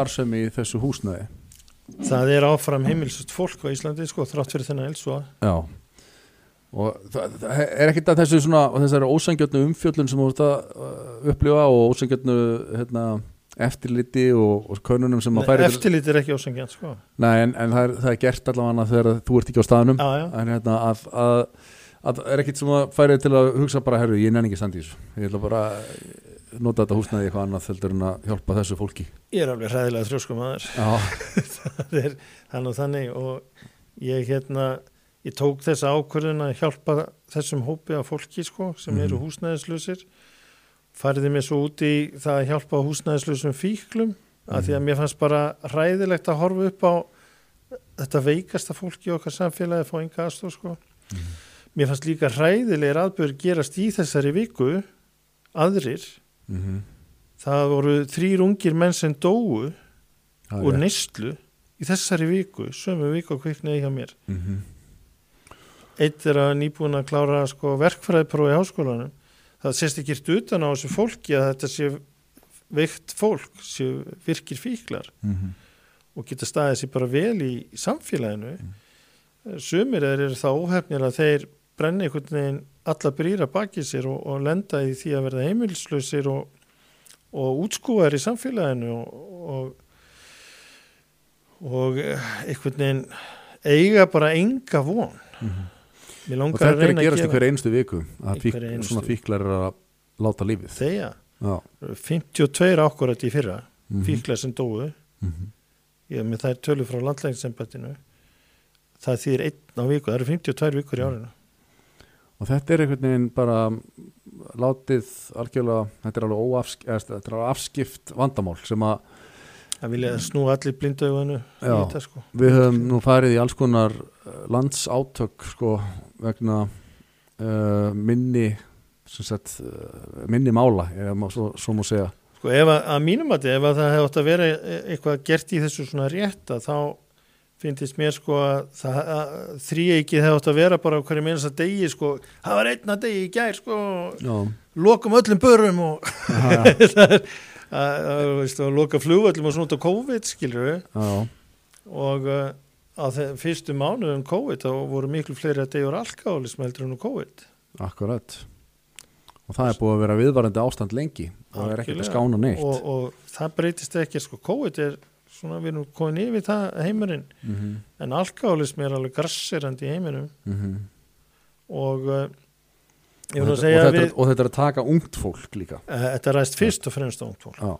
starfsemi í þessu húsnæði? Það er áfram heimilsust fólk á Íslandi sko, þrátt fyrir þennan eldsvoða. Já. Og það, það er ekkert að þessu svona þessari ósangjötnu umfjöllun sem þú ert að uh, upplifa og ósangjötnu hérna, eftirliti og, og könunum sem að færi eftirlit er ekki ósangjant sko. Nei, en, en það, er, það er gert allavega þegar þú ert ekki á staðnum. Já, já. en hérna að, að, að er ekkert sem að færi til að hugsa bara, herru, ég nenni ekki þessu. Ég ætla bara nota þetta húsnæði eitthvað annað heldur en að hjálpa þessu fólki. Ég er alveg hræðilega þrjóskum aður það er þannig og þannig og ég hérna ég tók þessa ákvörðun að hjálpa þessum hópi af fólki sko sem Mhm. eru húsnæðislusir fariði mig svo út í það að hjálpa húsnæðislusum fíklum af því að mér fannst bara hræðilegt að horfa upp á þetta veikasta fólki okkar samfélagi að fá enga aðstof sko. Mér fannst líka hræðilegir aðbjörg gerast í þessari viku aðrir mm -hmm. það voru þrýr ungir menn sem dóu úr neyslu í þessari viku, sömu viku að kviknaði hjá mér mm -hmm. eitt er að nýbúin að klára sko, verkfræðiprófi í háskólanum það sést ekki utan á þessu fólki að þetta sé veikt fólk sé virkir fíklar Mm -hmm. og geta staðið sér bara vel í samfélaginu sumir er, er það óhefnir að þeir brenni einhvern veginn alla brýra baki sér og, og lenda í því að verða heimilslausir og, og útskúar í samfélaginu og, og, og eh, einhvern veginn eiga bara enga von. Mér og langar að þetta er að gerast í hver einstu viku að fík, einustu svona fíklar er að láta lífið. Þegar? Já. 52 akkurat í fyrra Mhm. fíklar sem dóu. Mhm. ég með er tölur frá landlæginsembættinu það þýr einn á viku, það eru 52 vikur í árinu og þetta er einhvern veginn bara látið algjörlega þetta er alveg óafsk, eða, þetta er alveg afskipt vandamál sem að það vilja snúa allir blindauðinu sko. Við höfum nú farið í alls konar eh, landsátök sko vegna uh, minni sagt, uh, minni mála svo, svo má segja. Sko ef að, að mínum að ef að það hefði átt að vera e- eitthvað gert í þessu svona rétta þá finnst mér sko að þrýeikið hefði átt að vera bara hverju minnast að degi sko, það var einna degi í gær sko, Já, lokum öllum börum og það er að, veist, loka flugvöllum og svona út á COVID skilur við já, og uh, á fyrstu mánuðum COVID þá voru miklu fleiri að degjur alkálism heldur en á COVID. Akkurat. Og það er búið að vera viðvarandi ástand lengi. Það er ekkert að skána neitt. Og, og það breytist ekki sko. COVID er svona við erum komin yfir það heimurinn. Mm -hmm. en alkálism er alveg grasserandi í heiminum. Og uh, ég voru að segja og, þetta við er, og þetta er að taka ungt fólk líka. Uh, þetta ræst fyrst og fremst á ungt fólk. Já,